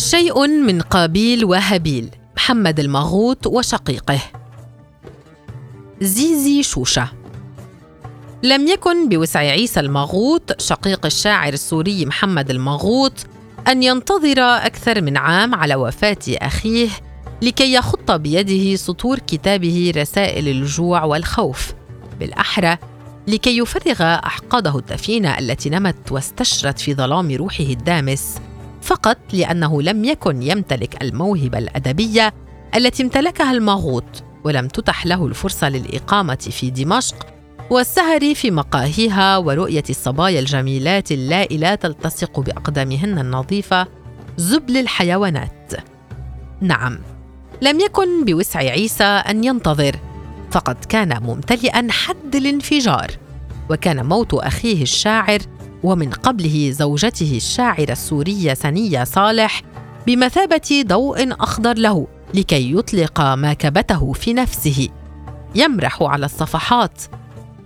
شيء من قابيل وهابيل محمد المغوط وشقيقه. زيزي شوشة. لم يكن بوسع عيسى المغوط شقيق الشاعر السوري محمد المغوط أن ينتظر أكثر من عام على وفاة أخيه لكي يخط بيده سطور كتابه رسائل الجوع والخوف. بالأحرى لكي يفرغ أحقاده الدفينة التي نمت واستشرت في ظلام روحه الدامس. فقط لأنه لم يكن يمتلك الموهبة الأدبية التي امتلكها المغوط ولم تتح له الفرصة للإقامة في دمشق والسهر في مقاهيها ورؤية الصبايا الجميلات اللائي لا تلتصق بأقدامهن النظيفة زبل الحيوانات. نعم، لم يكن بوسع عيسى أن ينتظر، فقد كان ممتلئا حد الانفجار، وكان موت أخيه الشاعر ومن قبله زوجته الشاعرة السورية سنية صالح بمثابة ضوء أخضر له لكي يطلق ما كبته في نفسه. يمرح على الصفحات.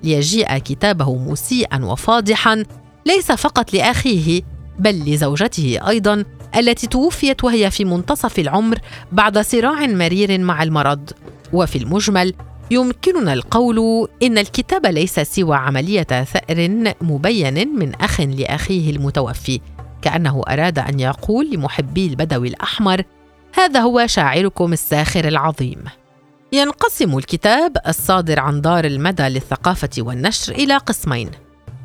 ليجيء كتابه مسيئا وفاضحا. ليس فقط لأخيه بل لزوجته أيضا التي توفيت وهي في منتصف العمر بعد صراع مرير مع المرض. وفي المجمل يمكننا القول إن الكتاب ليس سوى عملية ثأر مبين من أخ لأخيه المتوفي كأنه أراد أن يقول لمحبي البدوي الأحمر هذا هو شاعركم الساخر العظيم ينقسم الكتاب الصادر عن دار المدى للثقافة والنشر إلى قسمين.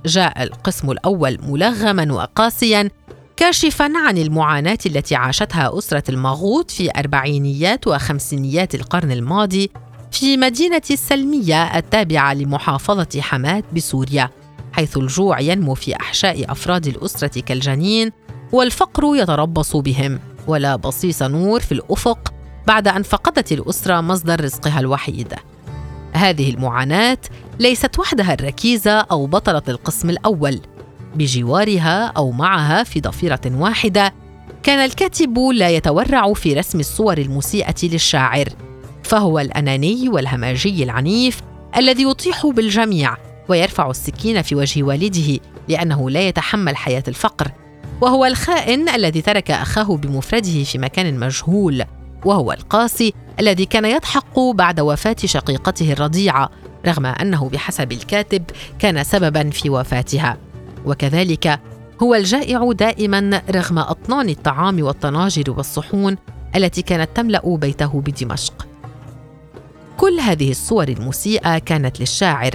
جاء القسم الأول ملغما وقاسيا كاشفا عن المعاناة التي عاشتها أسرة المغوط في أربعينيات وخمسينيات القرن الماضي في مدينة السلمية التابعة لمحافظة حماة بسوريا، حيث الجوع ينمو في أحشاء أفراد الأسرة كالجنين، والفقر يتربص بهم، ولا بصيص نور في الأفق بعد أن فقدت الأسرة مصدر رزقها الوحيد. هذه المعاناة ليست وحدها الركيزة أو بطلة القسم الأول. بجوارها أو معها في ضفيرة واحدة كان الكاتب لا يتورع في رسم الصور المسيئة للشاعر. فهو الأناني والهماجي العنيف الذي يطيح بالجميع ويرفع السكين في وجه والده لأنه لا يتحمل حياة الفقر وهو الخائن الذي ترك أخاه بمفرده في مكان مجهول وهو القاسي الذي كان يضحك بعد وفاة شقيقته الرضيعة رغم أنه بحسب الكاتب كان سببا في وفاتها. وكذلك هو الجائع دائما رغم أطنان الطعام والطناجر والصحون التي كانت تملأ بيته بدمشق. كل هذه الصور المسيئة كانت للشاعر.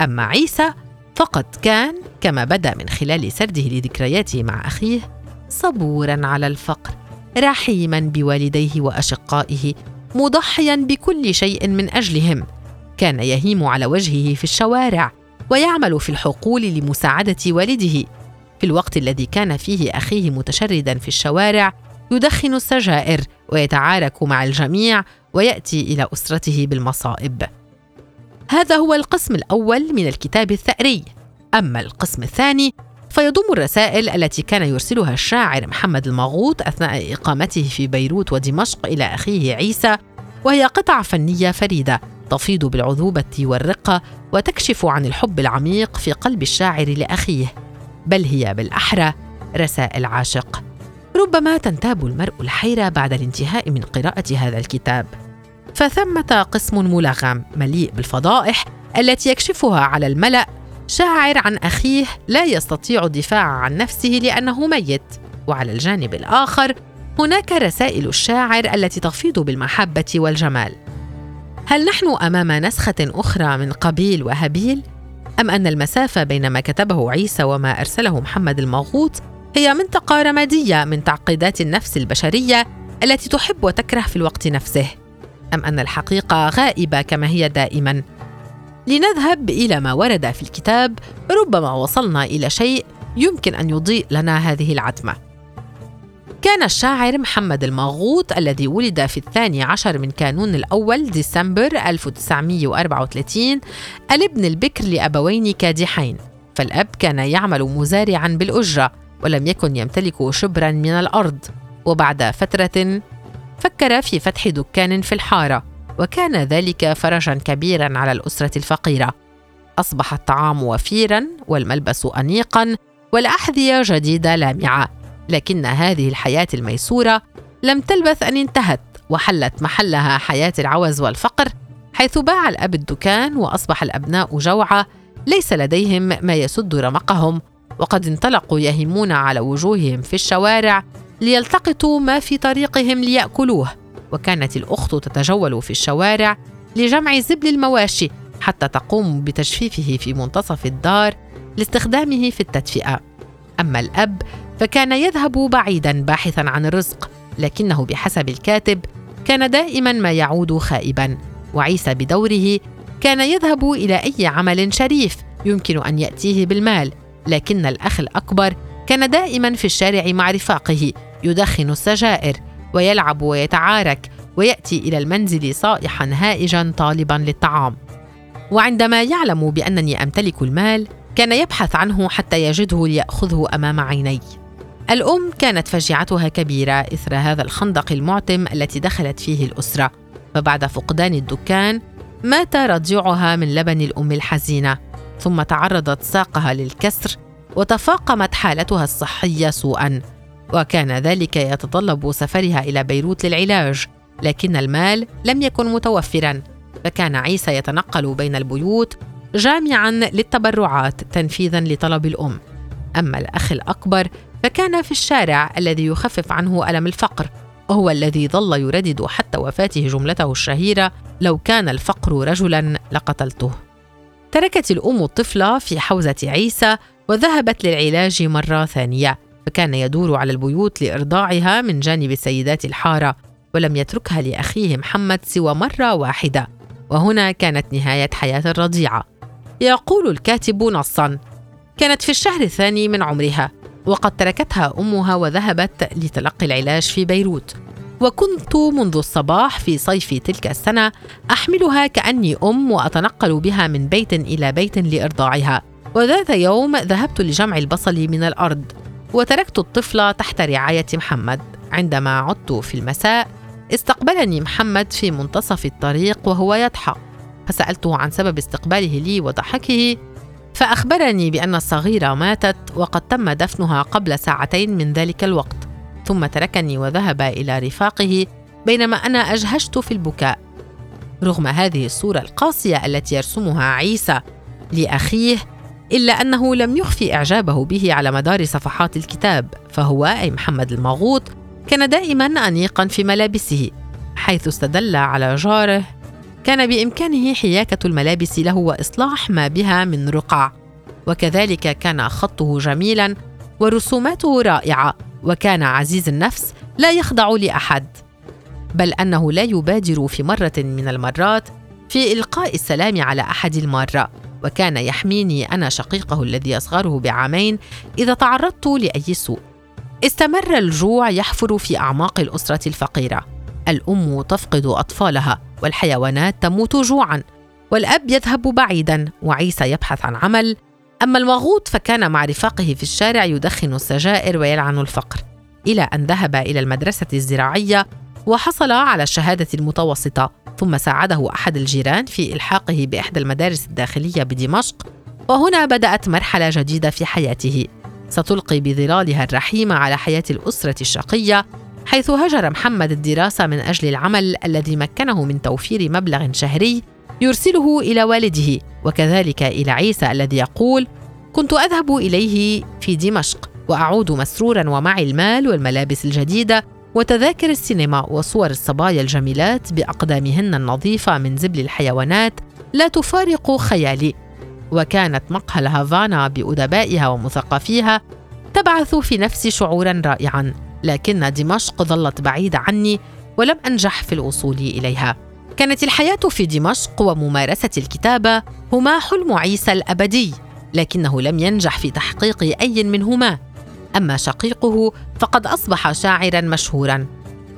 أما عيسى فقد كان كما بدا من خلال سرده لذكرياته مع أخيه صبورا على الفقر رحيما بوالديه وأشقائه مضحيا بكل شيء من أجلهم. كان يهيم على وجهه في الشوارع ويعمل في الحقول لمساعدة والده. في الوقت الذي كان فيه أخيه متشردا في الشوارع يدخن السجائر ويتعارك مع الجميع ويأتي إلى أسرته بالمصائب. هذا هو القسم الأول من الكتاب الثأري. أما القسم الثاني فيضم الرسائل التي كان يرسلها الشاعر محمد المغوط أثناء إقامته في بيروت ودمشق إلى أخيه عيسى وهي قطع فنية فريدة تفيض بالعذوبة والرقة وتكشف عن الحب العميق في قلب الشاعر لأخيه. بل هي بالأحرى رسائل عاشق. ربما تنتاب المرء الحيره بعد الانتهاء من قراءة هذا الكتاب. فثمة قسم ملغم مليء بالفضائح التي يكشفها على الملأ شاعر عن أخيه لا يستطيع الدفاع عن نفسه لأنه ميت. وعلى الجانب الآخر هناك رسائل الشاعر التي تفيض بالمحبة والجمال. هل نحن أمام نسخة أخرى من قبيل وهابيل؟ أم أن المسافة بين ما كتبه عيسى وما أرسله محمد المغوط هي منطقة رمادية من تعقيدات النفس البشرية التي تحب وتكره في الوقت نفسه. أم أن الحقيقة غائبة كما هي دائما. لنذهب إلى ما ورد في الكتاب ربما وصلنا إلى شيء يمكن أن يضيء لنا هذه العتمة. كان الشاعر محمد المغوط الذي ولد في الثاني عشر من كانون الأول ديسمبر 1934 الابن البكر لأبوين كادحين فالأب كان يعمل مزارعا بالأجرة. ولم يكن يمتلك شبرا من الأرض. وبعد فترة فكر في فتح دكان في الحارة وكان ذلك فرجا كبيرا على الأسرة الفقيرة. أصبح الطعام وفيرا والملبس انيقا والأحذية جديدة لامعة. لكن هذه الحياة الميسورة لم تلبث أن انتهت وحلت محلها حياة العوز والفقر حيث باع الأب الدكان وأصبح الأبناء جوعى ليس لديهم ما يسد رمقهم. وقد انطلقوا يهمون على وجوههم في الشوارع ليلتقطوا ما في طريقهم ليأكلوه وكانت الأخت تتجول في الشوارع لجمع زبل المواشي حتى تقوم بتجفيفه في منتصف الدار لاستخدامه في التدفئة. أما الأب فكان يذهب بعيدا باحثا عن الرزق لكنه بحسب الكاتب كان دائما ما يعود خائبا وعيسى بدوره كان يذهب إلى أي عمل شريف يمكن أن يأتيه بالمال. لكن الأخ الأكبر كان دائما في الشارع مع رفاقه يدخن السجائر ويلعب ويتعارك ويأتي إلى المنزل صائحا هائجا طالبا للطعام. وعندما يعلم بأنني أمتلك المال كان يبحث عنه حتى يجده ليأخذه أمام عيني. الأم كانت فجعتها كبيرة إثر هذا الخندق المعتم التي دخلت فيه الأسرة. فبعد فقدان الدكان مات رضيعها من لبن الأم الحزينة. ثم تعرضت ساقها للكسر وتفاقمت حالتها الصحية سوءا. وكان ذلك يتطلب سفرها إلى بيروت للعلاج لكن المال لم يكن متوفرا. فكان عيسى يتنقل بين البيوت جامعا للتبرعات تنفيذا لطلب الأم. أما الأخ الأكبر فكان في الشارع الذي يخفف عنه ألم الفقر وهو الذي ظل يردد حتى وفاته جملته الشهيرة لو كان الفقر رجلا لقتلته. تركت الأم الطفله في حوزة عيسى وذهبت للعلاج مرة ثانية فكان يدور على البيوت لإرضاعها من جانب سيدات الحارة ولم يتركها لأخيه محمد سوى مرة واحدة وهنا كانت نهاية حياة الرضيعة. يقول الكاتب نصا كانت في الشهر الثاني من عمرها وقد تركتها أمها وذهبت لتلقي العلاج في بيروت. وكنت منذ الصباح في صيف تلك السنة أحملها كأني أم وأتنقل بها من بيت إلى بيت لإرضاعها. وذات يوم ذهبت لجمع البصل من الأرض وتركت الطفله تحت رعاية محمد. عندما عدت في المساء استقبلني محمد في منتصف الطريق وهو يضحك فسألته عن سبب استقباله لي وضحكه فأخبرني بأن الصغيرة ماتت وقد تم دفنها قبل ساعتين من ذلك الوقت. ثم تركني وذهب إلى رفاقه بينما أنا أجهشت في البكاء. رغم هذه الصورة القاسية التي يرسمها عيسى لأخيه إلا أنه لم يخفي إعجابه به على مدار صفحات الكتاب فهو أي محمد المغوط كان دائما أنيقا في ملابسه حيث استدل على جاره كان بإمكانه حياكة الملابس له وإصلاح ما بها من رقع وكذلك كان خطه جميلا ورسوماته رائعة. وكان عزيز النفس لا يخضع لأحد بل أنه لا يبادر في مرة من المرات في إلقاء السلام على أحد المارة. وكان يحميني أنا شقيقه الذي يصغره بعامين إذا تعرضت لأي سوء. استمر الجوع يحفر في أعماق الأسرة الفقيرة. الأم تفقد أطفالها والحيوانات تموت جوعا والأب يذهب بعيدا وعيسى يبحث عن عمل أما المغوط فكان مع رفاقه في الشارع يدخن السجائر ويلعن الفقر إلى أن ذهب إلى المدرسة الزراعية وحصل على الشهادة المتوسطة ثم ساعده أحد الجيران في إلحاقه بإحدى المدارس الداخلية بدمشق وهنا بدأت مرحلة جديدة في حياته. ستلقي بظلالها الرحيمه على حياة الأسرة الشقية حيث هجر محمد الدراسة من أجل العمل الذي مكنه من توفير مبلغ شهري يرسله إلى والده وكذلك إلى عيسى الذي يقول: كنت أذهب إليه في دمشق وأعود مسرورا ومعي المال والملابس الجديدة وتذاكر السينما وصور الصبايا الجميلات بأقدامهن النظيفة من زبل الحيوانات لا تفارق خيالي. وكانت مقهى الهافانا بأدبائها ومثقفيها تبعث في نفسي شعورا رائعا لكن دمشق ظلت بعيدة عني ولم أنجح في الوصول إليها. كانت الحياة في دمشق وممارسة الكتابة هما حلم عيسى الأبدي لكنه لم ينجح في تحقيق أي منهما. أما شقيقه فقد أصبح شاعرا مشهورا.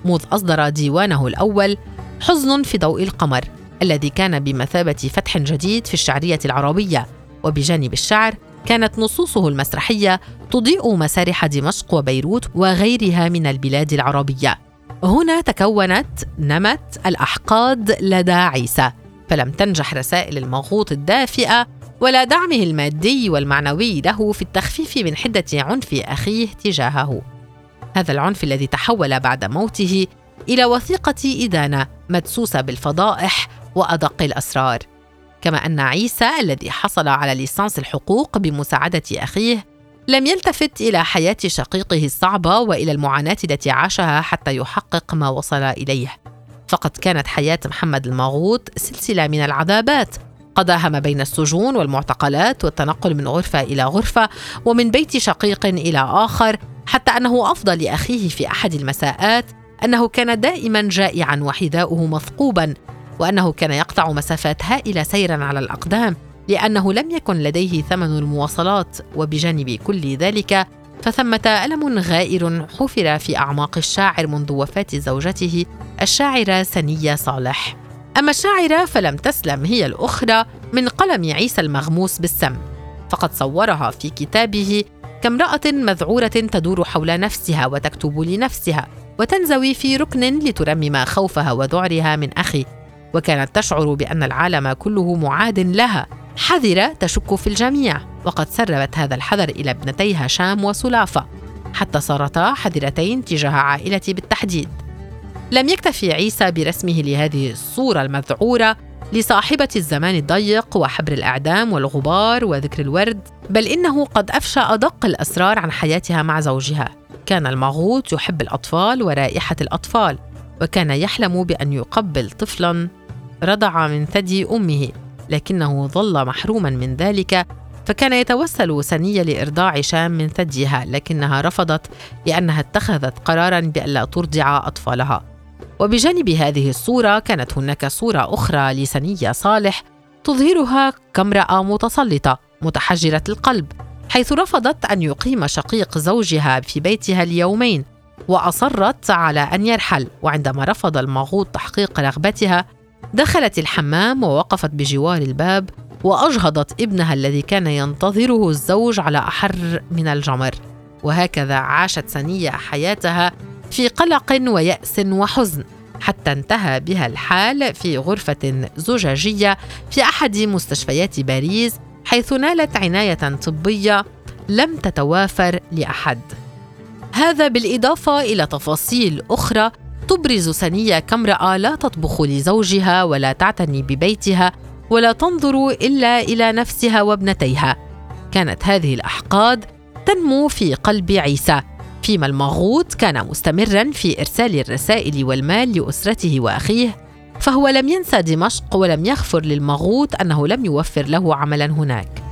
مذ أصدر ديوانه الأول حزن في ضوء القمر الذي كان بمثابة فتح جديد في الشعرية العربية. وبجانب الشعر كانت نصوصه المسرحية تضيء مسارح دمشق وبيروت وغيرها من البلاد العربية. هنا تكونت نمت الأحقاد لدى عيسى، فلم تنجح رسائل المغوط الدافئة ولا دعمه المادي والمعنوي له في التخفيف من حدة عنف أخيه تجاهه. هذا العنف الذي تحول بعد موته إلى وثيقة إدانة مدسوسة بالفضائح وأدق الأسرار كما أن عيسى الذي حصل على ليسانس الحقوق بمساعدة أخيه لم يلتفت إلى حياة شقيقه الصعبة وإلى المعاناة التي عاشها حتى يحقق ما وصل إليه. فقد كانت حياة محمد المغوط سلسلة من العذابات. قضاها ما بين السجون والمعتقلات والتنقل من غرفة إلى غرفة ومن بيت شقيق إلى آخر حتى أنه افضى لأخيه في أحد المساءات أنه كان دائما جائعا وحذاؤه مثقوبا وأنه كان يقطع مسافات هائلة سيرا على الأقدام. لأنه لم يكن لديه ثمن المواصلات وبجانب كل ذلك فثمة ألم غائر حفر في أعماق الشاعر منذ وفاة زوجته الشاعرة سنية صالح. أما الشاعرة فلم تسلم هي الأخرى من قلم عيسى المغموس بالسم. فقد صورها في كتابه كامرأة مذعورة تدور حول نفسها وتكتب لنفسها وتنزوي في ركن لترمم خوفها وذعرها من أخي. وكانت تشعر بأن العالم كله معاد لها. حذرة تشك في الجميع وقد سربت هذا الحذر إلى ابنتيها شام وسلافة حتى صارتا حذرتين تجاه عائلتي بالتحديد. لم يكتفي عيسى برسمه لهذه الصورة المذعورة لصاحبة الزمان الضيق وحبر الأعدام والغبار وذكر الورد بل إنه قد أفشى أدق الأسرار عن حياتها مع زوجها. كان المغوط يحب الأطفال ورائحة الأطفال وكان يحلم بأن يقبل طفلا رضع من ثدي أمه. لكنه ظل محروما من ذلك فكان يتوسل سنية لإرضاع شام من ثديها لكنها رفضت لأنها اتخذت قرارا بالا ترضع أطفالها. وبجانب هذه الصورة كانت هناك صورة أخرى لسنية صالح تظهرها كامرأة متسلطة متحجرة القلب حيث رفضت أن يقيم شقيق زوجها في بيتها ليومين وأصرت على أن يرحل وعندما رفض المغوط تحقيق رغبتها دخلت الحمام ووقفت بجوار الباب وأجهضت ابنها الذي كان ينتظره الزوج على أحر من الجمر. وهكذا عاشت سنية حياتها في قلق ويأس وحزن حتى انتهى بها الحال في غرفة زجاجية في أحد مستشفيات باريس حيث نالت عناية طبية لم تتوافر لأحد. هذا بالإضافة إلى تفاصيل أخرى تبرز سنية كامرأة لا تطبخ لزوجها ولا تعتني ببيتها ولا تنظر إلا إلى نفسها وابنتيها. كانت هذه الأحقاد تنمو في قلب عيسى فيما المغوط كان مستمرا في إرسال الرسائل والمال لأسرته وأخيه فهو لم ينسى دمشق ولم يغفر للمغوط أنه لم يوفر له عملا هناك.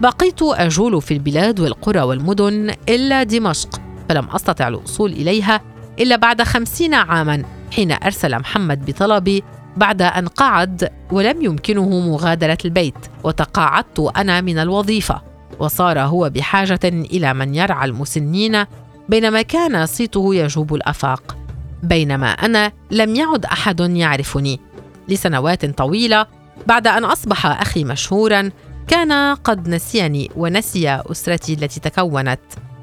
بقيت أجول في البلاد والقرى والمدن إلا دمشق فلم أستطع الوصول إليها إلا بعد خمسين عاما حين أرسل محمد بطلبي بعد أن قعد ولم يمكنه مغادرة البيت وتقاعدت أنا من الوظيفة. وصار هو بحاجة إلى من يرعى المسنين بينما كان صيته يجوب الأفاق. بينما أنا لم يعد أحد يعرفني. لسنوات طويلة بعد أن أصبح أخي مشهورا كان قد نسيني ونسي أسرتي التي تكونت.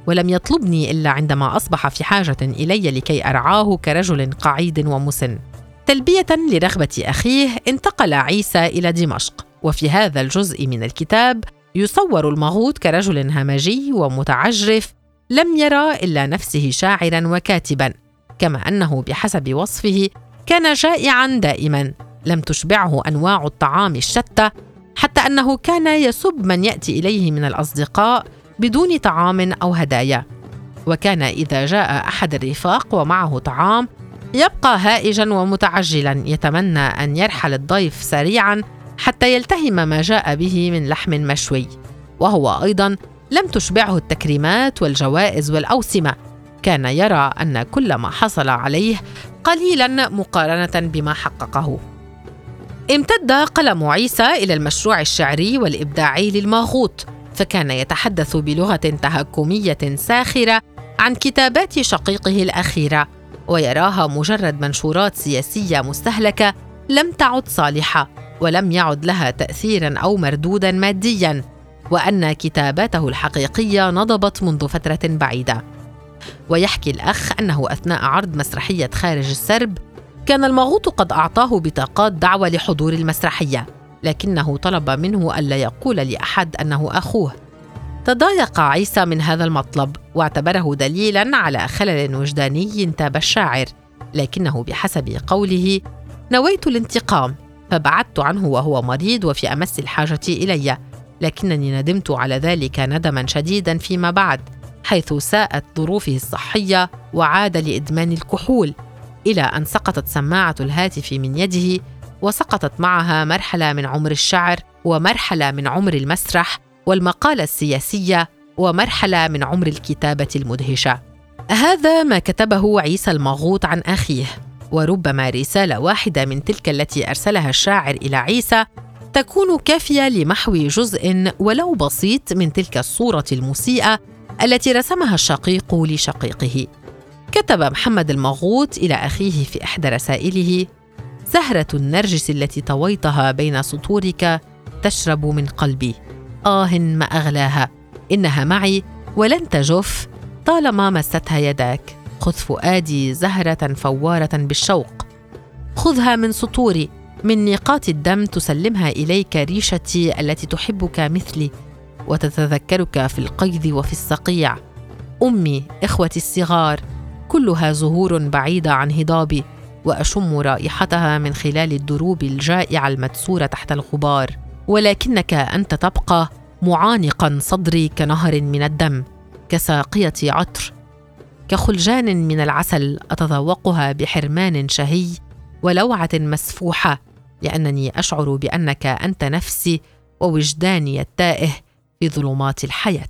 ولم يطلبني إلا عندما أصبح في حاجة إلي لكي أرعاه كرجل قعيد ومسن. تلبية لرغبة أخيه انتقل عيسى إلى دمشق وفي هذا الجزء من الكتاب يصور المغوط كرجل همجي ومتعجرف لم يرى إلا نفسه شاعرا وكاتبا كما أنه بحسب وصفه كان جائعا دائما لم تشبعه أنواع الطعام الشتى حتى أنه كان يسب من يأتي إليه من الأصدقاء بدون طعام أو هدايا. وكان إذا جاء أحد الرفاق ومعه طعام يبقى هائجا ومتعجلا يتمنى أن يرحل الضيف سريعا حتى يلتهم ما جاء به من لحم مشوي. وهو أيضا لم تشبعه التكريمات والجوائز والأوسمة. كان يرى أن كل ما حصل عليه قليلا مقارنة بما حققه. امتد قلم عيسى إلى المشروع الشعري والإبداعي للماغوط فكان يتحدث بلغة تهكمية ساخرة عن كتابات شقيقه الأخيرة ويراها مجرد منشورات سياسية مستهلكة لم تعد صالحة ولم يعد لها تاثيرا أو مردودا ماديا وأن كتاباته الحقيقية نضبت منذ فترة بعيدة. ويحكي الأخ أنه أثناء عرض مسرحية خارج السرب كان المغوط قد أعطاه بطاقات دعوة لحضور المسرحية. لكنه طلب منه ألا يقول لأحد أنه أخوه. تضايق عيسى من هذا المطلب واعتبره دليلا على خلل وجداني انتاب الشاعر. لكنه بحسب قوله نويت الانتقام فبعدت عنه وهو مريض وفي أمس الحاجة إلي. لكنني ندمت على ذلك ندما شديدا فيما بعد حيث ساءت ظروفه الصحية وعاد لإدمان الكحول. إلى أن سقطت سماعة الهاتف من يده وسقطت معها مرحلة من عمر الشعر ومرحلة من عمر المسرح والمقالة السياسية ومرحلة من عمر الكتابة المدهشة. هذا ما كتبه عيسى المغوط عن أخيه. وربما رسالة واحدة من تلك التي أرسلها الشاعر إلى عيسى تكون كافية لمحو جزء ولو بسيط من تلك الصورة المسيئة التي رسمها الشقيق لشقيقه. كتب محمد المغوط إلى أخيه في إحدى رسائله زهرة النرجس التي طويتها بين سطورك تشرب من قلبي. آه ما أغلاها. إنها معي ولن تجف طالما مستها يداك. خذ فؤادي زهرة فوارة بالشوق. خذها من سطوري. من نقاط الدم تسلمها إليك ريشتي التي تحبك مثلي وتتذكرك في القيظ وفي الصقيع. أمي إخوتي الصغار كلها زهور بعيدة عن هضابي. وأشم رائحتها من خلال الدروب الجائعة المدسورة تحت الغبار. ولكنك أنت تبقى معانقا صدري كنهر من الدم كساقية عطر كخلجان من العسل أتذوقها بحرمان شهي ولوعة مسفوحة لأنني أشعر بأنك أنت نفسي ووجداني التائه في ظلمات الحياة.